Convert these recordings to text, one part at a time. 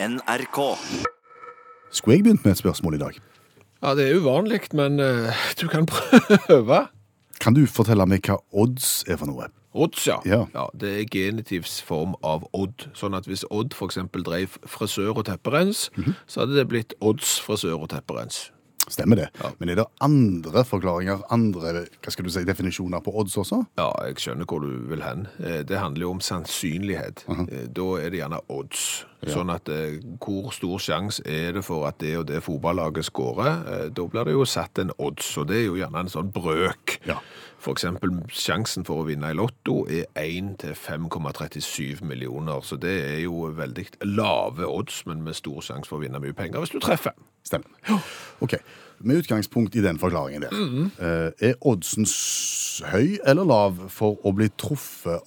NRK. Skulle jeg begynt med et spørsmål i dag? Ja, det er uvanlig, men uh, du kan prøve. Kan du fortelle meg hva odds er for noe? Odds, ja. Ja. Det er genitivs form av odd. Sånn at hvis Odd eksempel drev frisør og tepperens, så hadde det blitt odds frisør og tepperens. Stemmer det. Ja. Men er det andre forklaringer, andre hva skal du si, definisjoner på odds også? Ja, jeg skjønner hvor du vil hen. Eh, Det handler jo om sannsynlighet. Eh, Da er det gjerne odds. Sånn at eh, hvor stor sjanse er det for at det og det fotballaget skårer? Da blir det jo satt en odds, og det er jo gjerne en sånn brøk. Ja. Eksempel sjansen for å vinne i lotto er 1 til 5,37 millioner, så det er jo veldig lave odds, men med stor sjanse for å vinne mye penger hvis du treffer. Stemmer. Ok, Med utgangspunkt i den forklaringen der, eh, er oddsen høy eller lav for å bli truffet,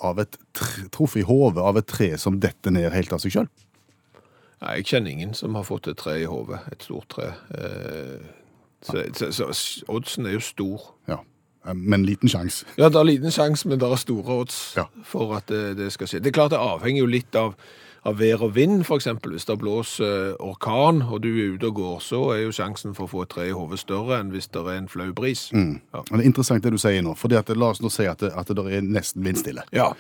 truffet i hodet av et tre som detter ned helt av seg sjøl? Nei, jeg kjenner ingen som har fått et tre i hodet, et stort tre. Eh, Så, så, så oddsen er jo stor. Ja. Eh, Men liten sjanse. Ja, det er liten sjanse, men det er store odds Ja. for at det, det skal skje. Det er klart det avhenger jo litt av, av vær og vind, for eksempel. Hvis det blåser orkan, og du er ute og går, så er jo sjansen for å få et tre i hodet større enn hvis det er en flau bris. Ja. Men Det er interessant det du sier nå. fordi at La oss nå si at det, at det er nesten vindstille. ja,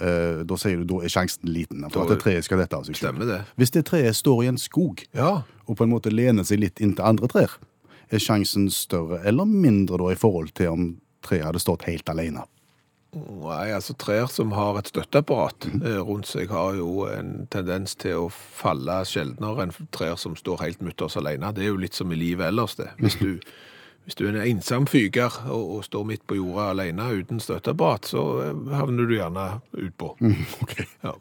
Eh, Da sier du da er sjansen liten for at det treet skal dette av seg det. Hvis det treet står i en skog Ja, og på en måte lener seg litt inntil andre trær, er sjansen større eller mindre da i forhold til om treet hadde stått helt alene? Nei, altså trær som har et støtteapparat eh, rundt seg, har jo en tendens til å falle sjeldnere enn trær som står helt mutters alene. Det er jo litt som i livet ellers, det. Hvis du, hvis du er en ensom fyger og, og står midt på jorda alene uten støtteapparat, så eh, havner du gjerne utpå. Okay. Ja.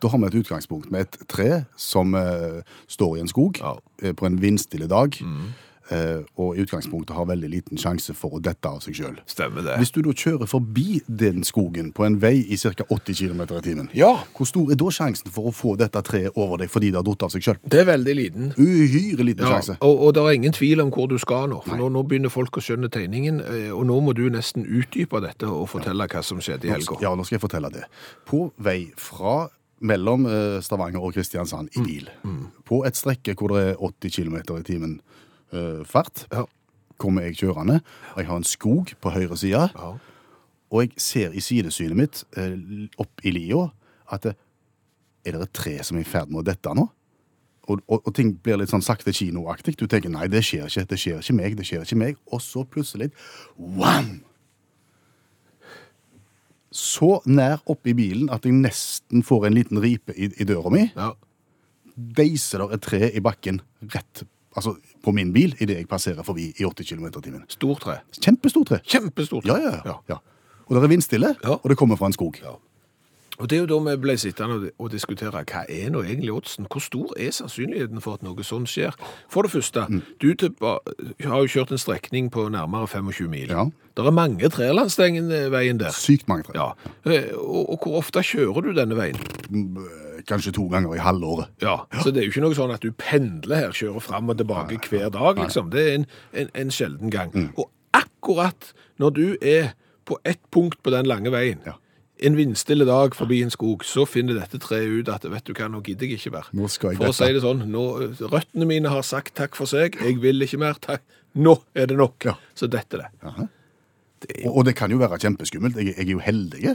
Da har vi et utgangspunkt med et tre som uh, står i en skog Ja. på en vindstille dag, eh, og i utgangspunktet har veldig liten sjanse for å dette av seg sjøl. Hvis du da kjører forbi den skogen på en vei i ca. 80 km i timen, Ja, hvor stor er da sjansen for å få dette treet over deg fordi det har datt av seg sjøl? det er veldig liten. Uhyre liten Ja, sjanse. og, og det er ingen tvil om hvor du skal nå, for nå, nå begynner folk å skjønne tegningen, eh, og nå må du nesten utdype dette og fortelle hva som skjedde i helga. Ja, nå skal jeg fortelle det. På vei fra mellom eh, Stavanger og Kristiansand i bil, på et strekke hvor det er 80 km i timen eh, fart, Ja. kommer jeg kjørende, jeg har en skog på høyre side, Ja. og jeg ser i sidesynet mitt uh, opp i lia at det, er det et tre som er i ferd med å dette nå? Og, og, og ting blir litt sånn sakte kinoaktig. Du tenker nei, det skjer ikke, det skjer ikke meg, det skjer ikke meg. Og så plutselig wham! Så nær oppi i bilen at jeg nesten får en liten ripe i, i døra mi. Ja. Deiser der et tre i bakken rett altså, på min bil idet jeg passerer forbi i 80 km i timen. Stort tre. Kjempestort tre. Kjempestort tre. Ja, ja, ja. ja. Og det er vindstille, Ja. og det kommer fra en skog. Ja. Og det er jo da vi ble sittende og- diskutere hva er nå egentlig oddsen? Hvor stor er sannsynligheten for at noe sånt skjer? For det første, Mm. du har jo kjørt en strekning på nærmere 25 mil. Ja. Det er mange trær langs den veien der. Sykt mange tre. Ja. Eh, Og, og hvor ofte kjører du denne veien? Kanskje to ganger i halvåret. Ja, Så det er jo ikke noe sånn at du pendler her, kjører fram og tilbake hver dag, liksom. Det er en, en, en sjelden gang. Mm. Og akkurat når du er på ett punkt på den lange veien, Ja. en vindstille dag forbi en skog, så finner dette treet ut at vet du hva, nå gidder jeg ikke mer. Nå skal jeg for å si det sånn, nå, røttene mine har sagt takk for seg, jeg vil ikke mer, takk. Nå er det nok. Ja. Så detter det. Og, og det kan jo være kjempeskummelt. Jeg, jeg er jo heldig.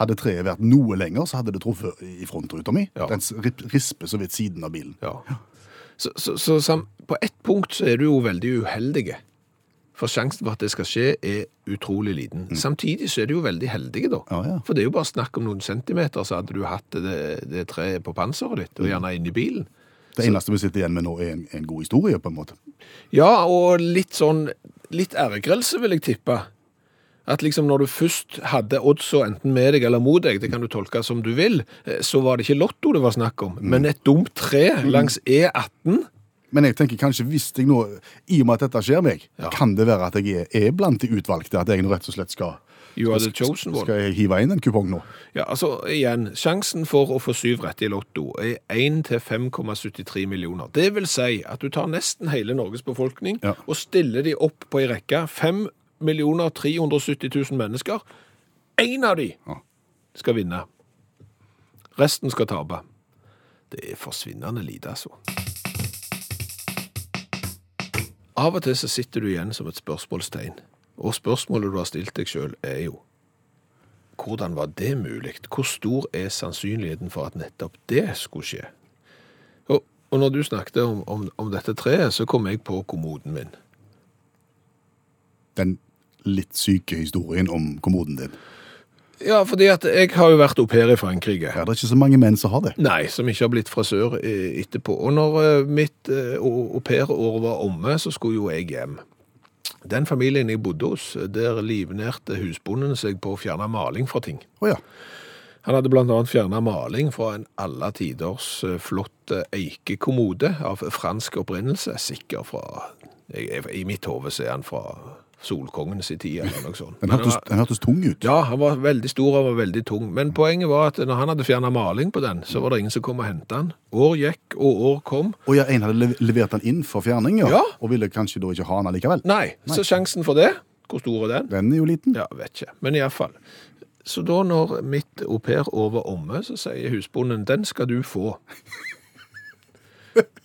Hadde treet vært noe lenger, så hadde det truffet i frontruta mi. Ja. Den risper så vidt siden av bilen. Ja. Så, så, så sam, på ett punkt så er du jo veldig uheldig. For sjansen for at det skal skje er utrolig liten. Samtidig så er du jo veldig heldig da. Mm. Ja. For det er jo bare snakk om noen centimeter, så hadde du hatt det, det treet på panseret ditt, Mm. og gjerne inni bilen. Det eneste vi sitter igjen med nå, er en, en god historie, på en måte. Ja, og litt sånn, litt æregrelse, vil jeg tippe. At liksom når du først hadde oddsa enten med deg eller mot deg, det kan du tolke som du vil, eh, så var det ikke lotto det var snakk om, Mm. men et dumt tre langs E E18. Men jeg tenker kanskje hvis jeg nå, i og med at dette skjer meg, Ja. kan det være at jeg er, er blant de utvalgte, at jeg nå rett og slett skal. Skal jeg hive inn en kupong nå? Ja, altså igjen, sjansen for å få syv rette i lotto er 1 til 5,73 millioner. Det vil si at du tar nesten hele Norges befolkning Ja. og stiller de opp på ei rekke. 5 millioner 370 000 mennesker. Én av de skal vinne. Resten skal tape. Det er forsvinnende lite, altså. Av og til så sitter du igjen som et spørsmålstegn. Og spørsmålet du har stilt deg sjøl, er jo hvordan var det mulig? Hvor stor er sannsynligheten for at nettopp det skulle skje? Og, og når du snakket om, om, om dette treet, så kom jeg på kommoden min. Den litt syke historien om kommoden din. Ja, fordi at jeg har jo vært au pair i Frankrike. Ja, det er ikke så mange menn som har det. Nei, som ikke har blitt frisør eh, etterpå. Og når eh, mitt eh, au pair-år var omme, så skulle jo jeg hjem. Den familien jeg bodde hos, der livnærte husbonden seg på å fjerne maling fra ting. Oh, ja. Han hadde annet fjernet maling fra en alle tiders flott eikekommode av fransk opprinnelse, sikker fra I mitt hode er han fra Solkongens i tid, eller noe sånt. Den hørtes, den hørtes tung ut. ja, han var veldig stor og var veldig tung. Men poenget var at når han hadde fjernet maling på den, så var det ingen som kom og hentet den. År gikk, og år kom. Og ja, en hadde levert den inn for fjerning, ja. Ja. Og ville kanskje da ikke ha den likevel? Nei, så sjansen for det, hvor stor er den? Den er jo liten. Ja, vet ikke. Men iallfall. Så da når mitt au pair over omme, så sier husbonden den skal du få.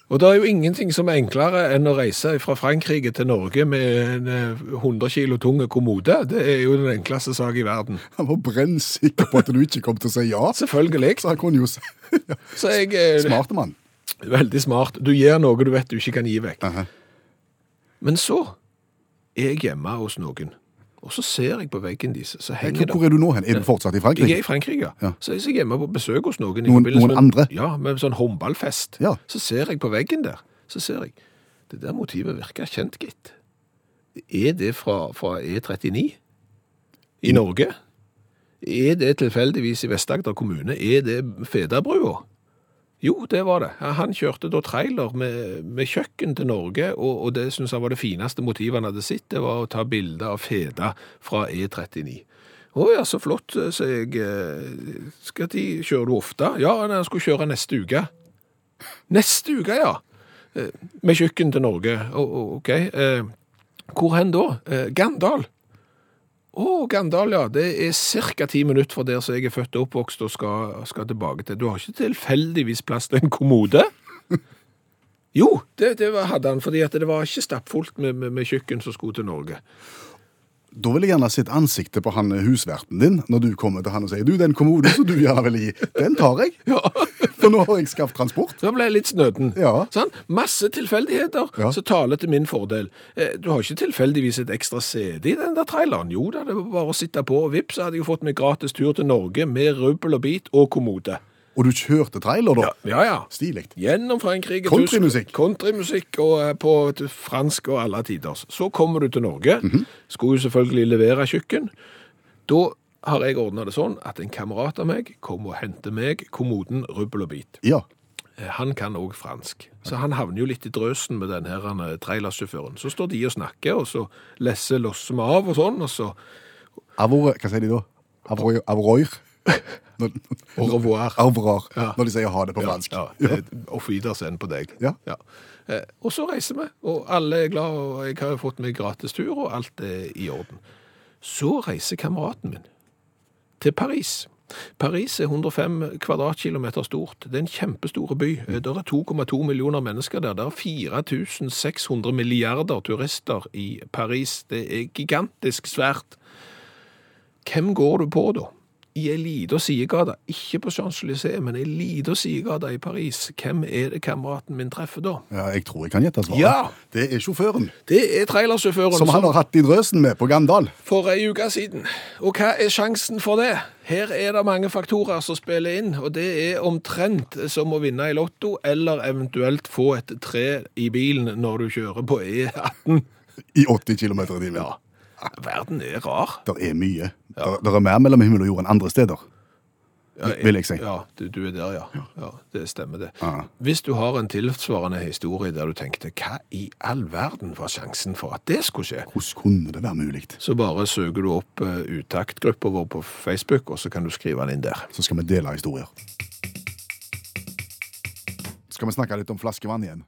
Og det er jo ingenting som er enklere enn å reise fra Frankrike til Norge med en eh, 100 kilo tung kommode. Det er jo den enkleste sak i verden. Han var brennsikker på at du ikke kom til å si ja. Selvfølgelig. Så han kunne jo si ja. Eh, mann. Veldig smart. Du gir noe du vet du ikke kan gi vekk. Aha. Men så er jeg hjemme hos noen, og så ser jeg på veggen deres, så henger det Hvor er du nå hen? Er du fortsatt i Frankrike? Jeg er i Frankrike. Ja. Så jeg er hjemme på besøk hos noen. Noen- noen med- andre? Ja, med sånn håndballfest. Ja. Så ser jeg på veggen der, så ser jeg, det der motivet virker kjent, gitt. Er det fra, fra E39 i Norge? Er det tilfeldigvis i Vest-Agder kommune? Er det Fedabrua? Jo, det var det. Han kjørte da trailer med, med kjøkken til Norge, og, og det synes han var det fineste motivet han hadde sett, det var å ta bilder av Feda fra E39. Å ja, så flott, sier jeg. eh, Skal de, kjører du ofte? Ja, han skulle kjøre neste uke. Neste uke, ja. Eh, Med kjøkken til Norge. Ok. Eh, Hvor hen da? Eh, Gandal. Å, Gandal, ja. Det er ca. ti minutter fra der som jeg er født og oppvokst og skal, skal tilbake til. Du har ikke tilfeldigvis plass til en kommode? Jo, det, det hadde han, fordi det var ikke stappfullt med, med, med kjøkken som skulle til Norge. Da vil jeg gjerne ha sett ansiktet på han husverten din når du kommer til han og sier du, den kommoden som du gjerne vil gi, den tar jeg. Ja, For nå har jeg skaffet transport. Da ble jeg litt snøten. Ja. Sånn? Masse tilfeldigheter Ja. som taler til min fordel. Eh, Du har ikke tilfeldigvis et ekstra CD i den der traileren. Jo da, det var bare å sitte på, og vips, så hadde jeg fått meg gratis tur til Norge med rubbel og bit og kommode. Og du kjørte trailer, da. Ja, ja. Stilig. Gjennom Frankrike. Countrymusikk. Countrymusikk og eh, på fransk og alle tiders. Så kommer du til Norge. Mhm. Skulle jo selvfølgelig levere kjøkken. Da har jeg ordna det sånn at en kamerat av meg kommer og henter meg kommoden rubbel og bit. Ja. Eh, Han kan òg fransk, så han havner jo litt i drøsen med den her han, eh, trailersjåføren. Så står de og snakker, og så lesser losser vi av og sånn, og så Avor, hva sier de da? Avroir? Når, au revoir. Avrar, Ja. når de sier ha det på fransk. Ja, ja. Auf Wiedersehen på deg. Ja. Eh, Og så reiser vi, og alle er glad, og jeg har fått meg gratis tur, og alt er i orden. Så reiser kameraten min til Paris. Paris er 105 kvadratkilometer stort. Det er en kjempestore by. Eh, Det er 2,2 millioner mennesker der. Det er 4600 milliarder turister i Paris. Det er gigantisk svært. Hvem går du på da? I ei lita sidegate, ikke på Champs-Élysées, men ei lita sidegate i Paris. Hvem er det kameraten min treffer da? Ja, jeg tror jeg kan gjette svaret. Ja. Det er sjåføren, Det er trailersjåføren som han har hatt i drøsen med på Gandal. for ei uke siden. Og hva er sjansen for det? Her er det mange faktorer som spiller inn, og det er omtrent som å vinne i lotto, eller eventuelt få et tre i bilen når du kjører på E18. I 80 km i timen. Ja, verden er rar. Det er mye. Der, Det er mer mellom himmel og jord enn andre steder. vil jeg si. Ja, du, du er der, ja. ja. Det stemmer det. Aha. Hvis du har en tilsvarende historie der du tenkte, hva i all verden var sjansen for at det skulle skje? Hvordan kunne det være mulig? Så bare søker du opp uh, Utaktgruppa vår på Facebook, og så kan du skrive den inn der. Så skal vi dele historier. Skal vi snakke litt om flaskevann igjen?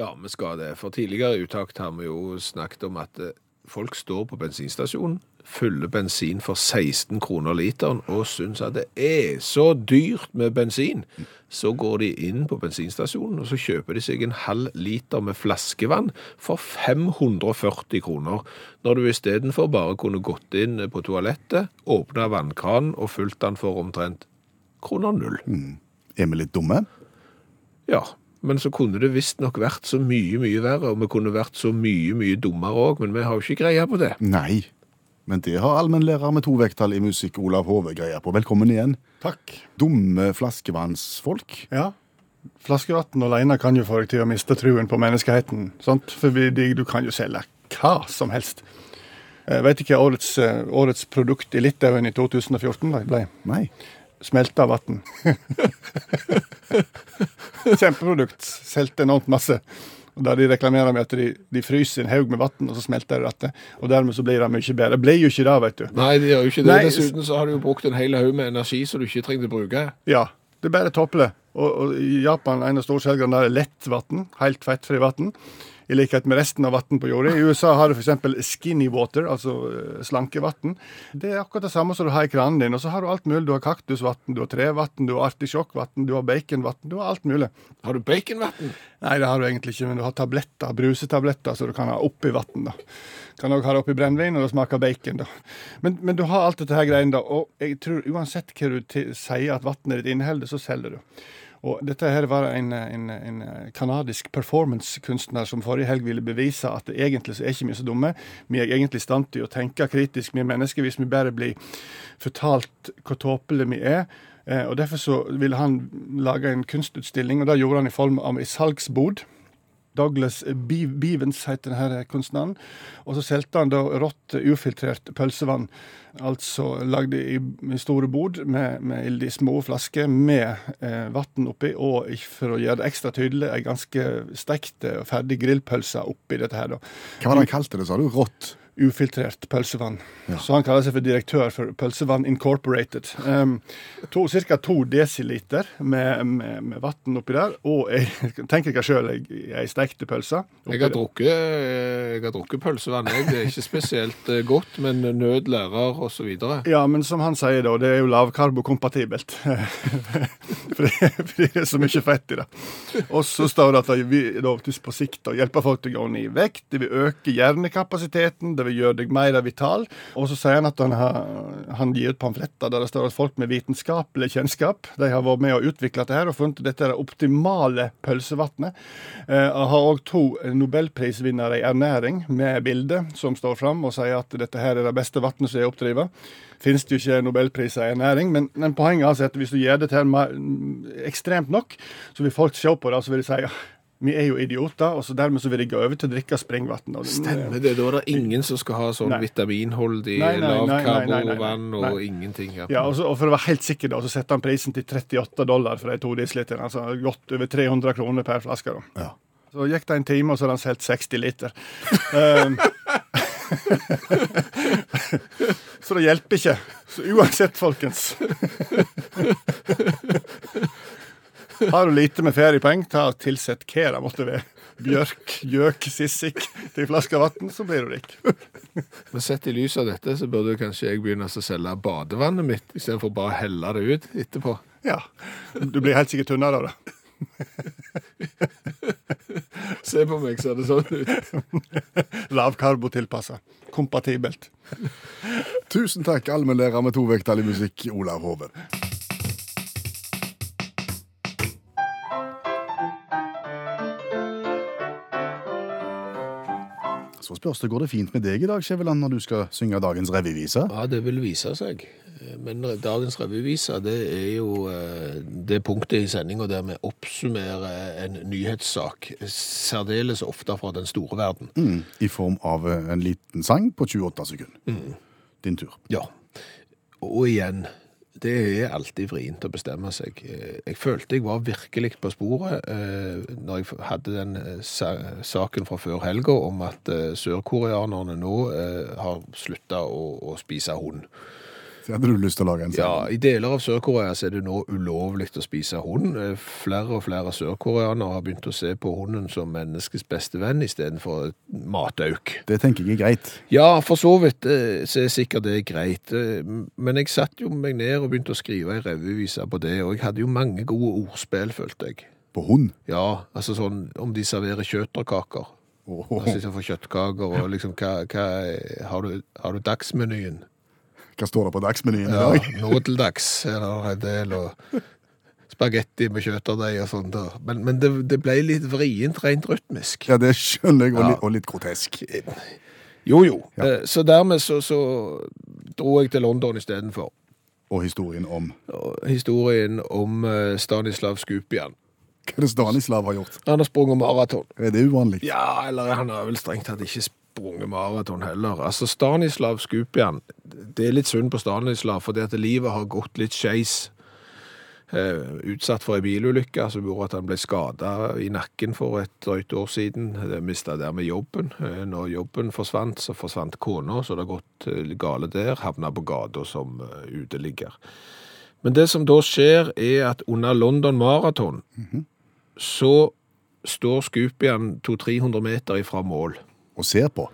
Ja, vi skal det. For tidligere Utakt har vi jo snakket om at eh, folk står på bensinstasjonen, fyller bensin for 16 kroner literen og syns at det er så dyrt med bensin, så går de inn på bensinstasjonen og så kjøper de seg en halv liter med flaskevann for 540 kroner, når du istedenfor bare kunne gått inn på toalettet, åpna vannkranen og fylt den for omtrent kroner null. Er vi litt dumme? Ja, men så kunne det visstnok vært så mye, mye verre, og vi kunne vært så mye, mye dummere òg, men vi har jo ikke greie på det. Nei. Men det har allmennlærer med to vekttall i musikk Olav Hove greie på. Velkommen igjen. Takk. Dumme flaskevannsfolk. Ja. Flaskevann alene kan jo få deg til å miste truen på menneskeheten. Sant? For du kan jo selge hva som helst. Jeg vet ikke hva årets, eh, årets produkt i Litauen i 2014 ble- ble. Nei. Smelta vann. Kjempeprodukt. Solgte enormt masse. Og Der de reklamerer med at de, de fryser en haug med vann, og så smelter det dette. Og dermed så blir det mye bedre. Det ble jo ikke det, vet du. Nei, det gjør jo ikke det. Nei, Dessuten så har de jo brukt en hel haug med energi som du ikke trengte å bruke. Ja, det er bare topple. Og, og i Japan en av storselgerne der er lett vann, helt fettfri vann. I likhet med resten av vann på jorda. I USA har du f.eks. skinny water, altså eh, slankevann. Det er akkurat det samme som du har i kranen din. Og så har du alt mulig. Du har kaktusvann, du har trevann, du har artisjokkvann, du har baconvann. Du har alt mulig. Har du baconvann? Nei, det har du egentlig ikke, men du har tabletter, brusetabletter, så du kan ha oppi vann. Kan òg ha det oppi brennevin, og det smaker bacon. da. Men, men du har alt dette her greiene, da. Og jeg tror uansett hva du sier at vannet ditt inneholder, så selger du. Og dette her var en, en, en kanadisk performancekunstner som forrige helg ville bevise at egentlig så er ikke vi så dumme. Vi er egentlig i stand til å tenke kritisk, vi er mennesker, hvis vi bare blir fortalt hvor tåpelige vi er. Eh, og Derfor så ville han lage en kunstutstilling, og det gjorde han i form av ei salgsbod. Douglas Bivens heter denne kunstneren. Og så solgte han da rått, ufiltrert pølsevann. Altså lagd i, store bod med, med små flasker med eh, vann oppi, og for å gjøre det ekstra tydelig, ei ganske stekte og ferdig grillpølse oppi dette her, da. Hva var det han kalte det, sa du? Rått? Ufiltrert pølsevann. Så han kaller seg for direktør for Pølsevann Incorporated. Um, Ca. to desiliter med, med, med vann oppi der, og jeg tenker ikke sjøl jeg stekte pølsa. Jeg har drukket, jeg har drukket pølsevann. Jeg. Det er ikke spesielt eh, godt, men nød lærer osv. Ja, men som han sier da, det er jo lavkarbokompatibelt. fordi, det, for det er så mye fett i det. Og så står det at vi da på sikt da hjelper folk til å gå ned i vekt, det vil øke hjernekapasiteten, det vil gjøre deg mer vital. Og så sier han at han, har, han gir ut pamfletter der det står at folk med vitenskapelig kjennskap de har vært med og utvikla dette her, og funnet dette er det optimale pølsevannet. Eh, han har òg to nobelprisvinnere i ernæring med bilde som står fram og sier at dette her er det beste vannet som er oppdrivet. Finnes det jo ikke nobelpriser i ernæring, men, men poenget er altså at hvis du gjør dette her ekstremt nok, så vil folk se på det og så vil de si vi er jo idioter, og så dermed så vil de gå over til å drikke springvann. Stemmer det. Da er det ingen som skal ha sånn vitaminholdig lavkarbovann og ingenting. Ja. Ja, og, så, og For å være helt sikker, da, så setter han prisen til 38 dollar for de to desiliterne. Altså godt over 300 kroner per flaske. da. Ja. Så gikk det en time, og så hadde han solgt 60 liter. Um, så det hjelper ikke. Så uansett, folkens Har du lite med feriepenger, ta og tilsett hva det måtte være. Bjørk, gjøk, sissik til en flaske vann, så blir du rik. Men sett i lys av dette, så burde kanskje jeg begynne å selge badevannet mitt, istedenfor bare å helle det ut etterpå. Ja. Du blir helt sikkert tynnere av det. Se på meg, ser det sånn ut. Lavkarbotilpassa. Kompatibelt. Tusen takk, allmennlærer med to vekttall i musikk, Olav Hove. Så spørs det, går det fint med deg i dag, Skjæveland, når du skal synge dagens revyvise? Ja, det vil vise seg. Men dagens revyvise, det er jo eh, det punktet i sendinga der vi oppsummerer en nyhetssak, særdeles ofte fra den store verden. Mm, I form av eh, en liten sang på 28 sekunder. Din tur. Ja. Og igjen, det er alltid vrient å bestemme seg. Eh, Jeg følte jeg var virkelig på sporet eh, når jeg hadde den eh, saken fra før helga om at sørkoreanerne nå har slutta å, å spise hund. Så hadde du lyst til å lage en Ja. I deler av Sør-Korea så er det nå ulovlig å spise hund. Eh, Flere og flere sørkoreanere har begynt å se på hunden som menneskets beste venn istedenfor matauk. Det tenker jeg er greit. Ja, for så vidt eh, så er sikkert det greit. Eh, Men jeg satt jo meg ned og begynte å skrive ei revyvise på det, og jeg hadde jo mange gode ordspill, følte jeg. På hund. Ja, altså sånn om de serverer kjøtterkaker. Oh. Altså får kjøttkaker, og liksom hva, hva har, du, har du dagsmenyen? Hva står det på dagsmenyen i dag? Ja, noe til dags er det en del, og spagetti med kjøttdeig og sånt. da. Men, men det, det ble litt vrient rent rytmisk. Ja, det skjønner jeg, og, Ja. litt, og litt grotesk. Jo, jo. Ja. Eh, Så dermed så, så dro jeg til London istedenfor. Og historien om Og Historien om eh, Stanislav Skupian. hva er det Stanislav har gjort. Han har sprunget maraton. Er det uvanlig? Ja, eller han har vel strengt tatt ikke sprunget maraton heller. Altså, Stanislav Skupian, det er litt synd på Stanislav, fordi at livet har gått litt skeis. Eh, utsatt for ei bilulykke som gjorde at han ble skada i nakken for et drøyt år siden. Mista dermed jobben. Eh, når jobben forsvant, så forsvant kona, så det har gått eh, gale der. Havna på gata som eh, uteligger. Men det som da skjer, er at under London Marathon så står Skupian 200-300 meter ifra mål. Og ser på.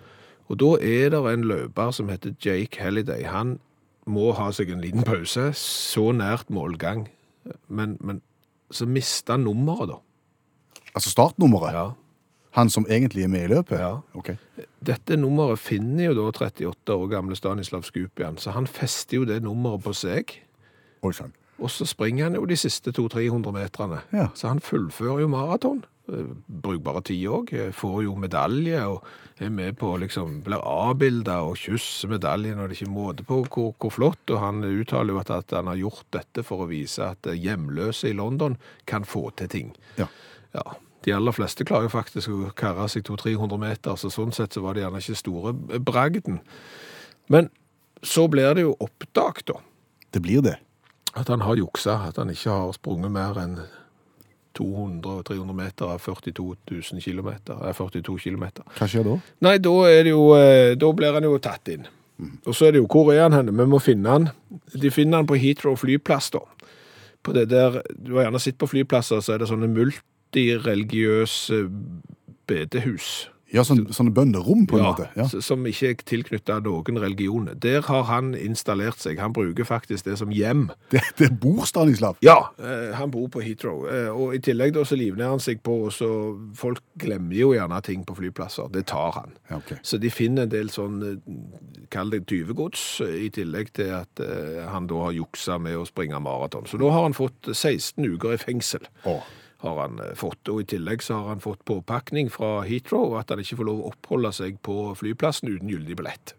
Og da er det en løper som heter Jake Halliday. Han må ha seg en liten pause, så nært målgang. Men, men så mista han nummeret, da. Altså startnummeret. Ja. Han som egentlig er med i løpet. Ja. Okay. Dette nummeret finner jo da 38 år gamle Stanislav Skupian, så han fester jo det nummeret på seg. Og så springer han jo de siste 200-300 meterne. Ja. Så han fullfører jo maraton. Eh, Brukbare tid òg. Får jo medalje og er med på liksom Blir avbilda og kysser medaljen, og det er ikke måte på hvor, hvor flott. Og han uttaler jo at, at han har gjort dette for å vise at eh, hjemløse i London kan få til ting. Ja. Ja, De aller fleste klarer jo faktisk å karre seg 200-300 meter, så sånn sett så var det gjerne ikke store bragden. Men så blir det jo oppdaget, da Det blir det. at han har juksa, at han ikke har sprunget mer enn 200-300 meter av 42 000 kilometer, eh, 42 kilometer. Hva skjer da? Nei, da, det jo, eh, da blir han jo tatt inn. Og så er det jo, hvor er han henne? Vi må finne han. De finner han på Heathrow flyplass da. På det der, du har gjerne sett på flyplasser, så er det sånne multireligiøse bedehus. Ja, sånn, sånne bønnerom, på en Ja, måte. Ja. Som ikke er tilknyttet noen religion. Der har han installert seg. Han bruker faktisk det som hjem. Det, det bor Stanislav. Ja, eh, han bor på Heathrow. Eh, og i tillegg da så livner han seg på, så folk glemmer jo gjerne ting på flyplasser. Det tar han. Ja, okay. Så de finner en del sånn, eh, kall det tyvegods, eh, i tillegg til at eh, han da har juksa med å springe maraton. Så da har han fått 16 uker i fengsel. Å, har han eh, fått, og i tillegg så har han fått påpakning fra Heathrow at han ikke får lov å oppholde seg på flyplassen uten gyldig billett.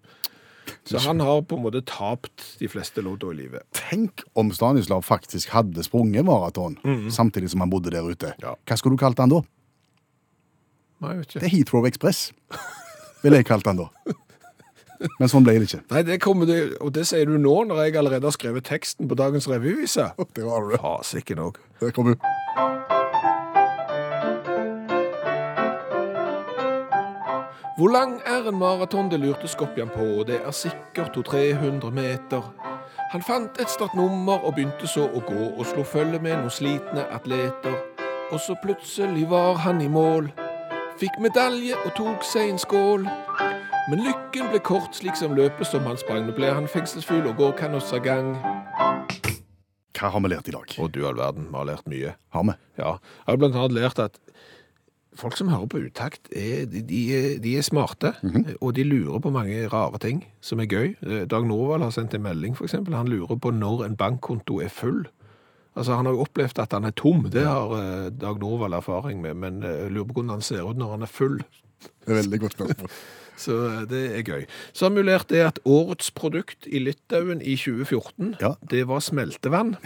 Så han har på en måte tapt de fleste lodda i livet. Tenk om Stanislav faktisk hadde sprunget maraton samtidig som han bodde der ute. Ja. Hva skulle du kalt han da? Nei, jeg vet ikke. Det er Heathrow Express, ville jeg kalt han da. Men sånn ble det ikke. Nei, det kommer det, og det sier du nå, når jeg allerede har skrevet teksten på dagens revyvise. Det var det. Fasiken òg. Der kom du. Hvor lang er en maraton, det lurte Skopjan på, og det er sikkert 200-300 meter. Han fant et startnummer og begynte så å gå, og slo følge med noen slitne atleter. Og så plutselig var han i mål, fikk medalje og tok seg en skål. Men lykken ble kort, slik som løpet som han sprang. Nå ble han fengselsfugl og går kanossagang. Hva har vi lært i dag? Å, du all verden, vi har lært mye. Har vi? Ja, jeg har blant annet lært at folk som hører på utakt, er, de, de, er, smarte, mm smarte, og de lurer på mange rare ting som er gøy. Eh, Dag Norvald har sendt en melding, eksempel. Han lurer på når en bankkonto er full. Altså, Han har jo opplevd at han er tom, det har eh, Dag Norvald erfaring med, men eh, lurer på hvordan han ser ut når han er full. Det er veldig godt spørsmål. Så det er gøy. Så har vi lært det at årets produkt i Litauen i 2014, Ja. det var smeltevann.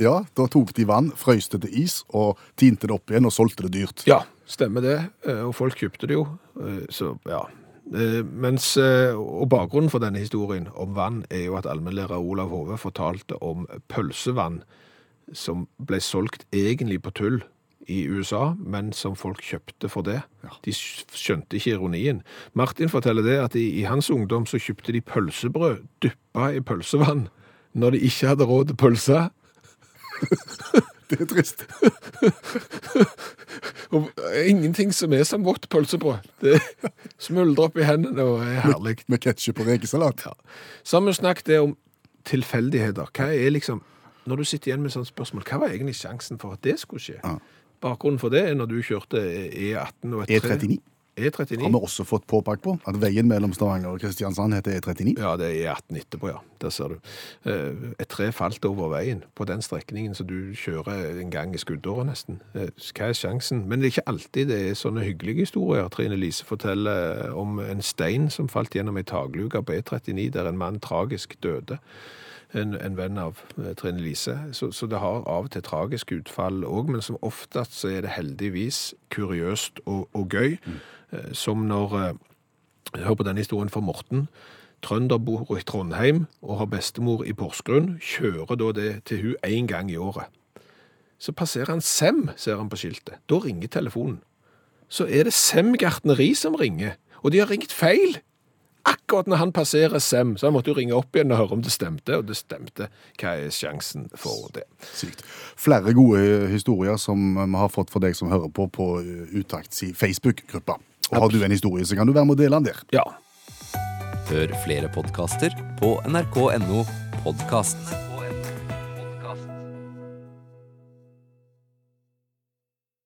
Ja, da tok de vann, frøyste det til is og tinte det opp igjen og solgte det dyrt. Ja, stemmer det. Eh, Og folk kjøpte det jo. Eh, Så ja. Eh, Mens, og bakgrunnen for denne historien om vann er jo at allmennlærer Olav Hove fortalte om pølsevann som ble solgt egentlig på tull i USA, men som folk kjøpte for det. De skjønte ikke ironien. Martin forteller det at i, i hans ungdom så kjøpte de pølsebrød dyppa i pølsevann når de ikke hadde råd til pølse. Det er trist. Og ingenting som er som vått pølsebrød. Det smuldrer opp i hendene og er herlig. Med ketsjup og rekesalat. Så har vi snakket om tilfeldigheter. Hva er liksom, Når du sitter igjen med sånne spørsmål, hva var egentlig sjansen for at det skulle skje? Ja. Bakgrunnen for det er når du kjørte E18 og et tre- E39 E39. har vi også fått påpakt på. At veien mellom Stavanger og Kristiansand heter E39. Ja, det er E18 etterpå, ja. Der ser du. Eh, Et tre falt over veien på den strekningen, så du kjører en gang i skuddåret nesten. Eh, Hva er sjansen? Men det er ikke alltid det er sånne hyggelige historier. Trine Lise forteller om en stein som falt gjennom ei takluke på E39, der en mann tragisk døde. En, en venn av eh, Trine Lise. Så, så det har av og til tragisk utfall òg, men som oftest så er det heldigvis kuriøst og, og gøy. Eh, Som når eh, Hør på denne historien fra Morten. Trønder bor i Trondheim og har bestemor i Porsgrunn. Kjører da det til hun én gang i året. Så passerer han Sem, ser han på skiltet. Da ringer telefonen. Så er det Sem gartneri som ringer, og de har ringt feil. Akkurat når han passerer Sem, så han måtte jo ringe opp igjen og høre om det stemte, og det stemte. Hva er sjansen for det? Sykt. Flere gode historier som vi har fått for deg som hører på på eh, Utakts Facebook-gruppa. Og Har du en historie, så kan du være med og dele den der. Ja. Hør flere podkaster på nrk.no podkast.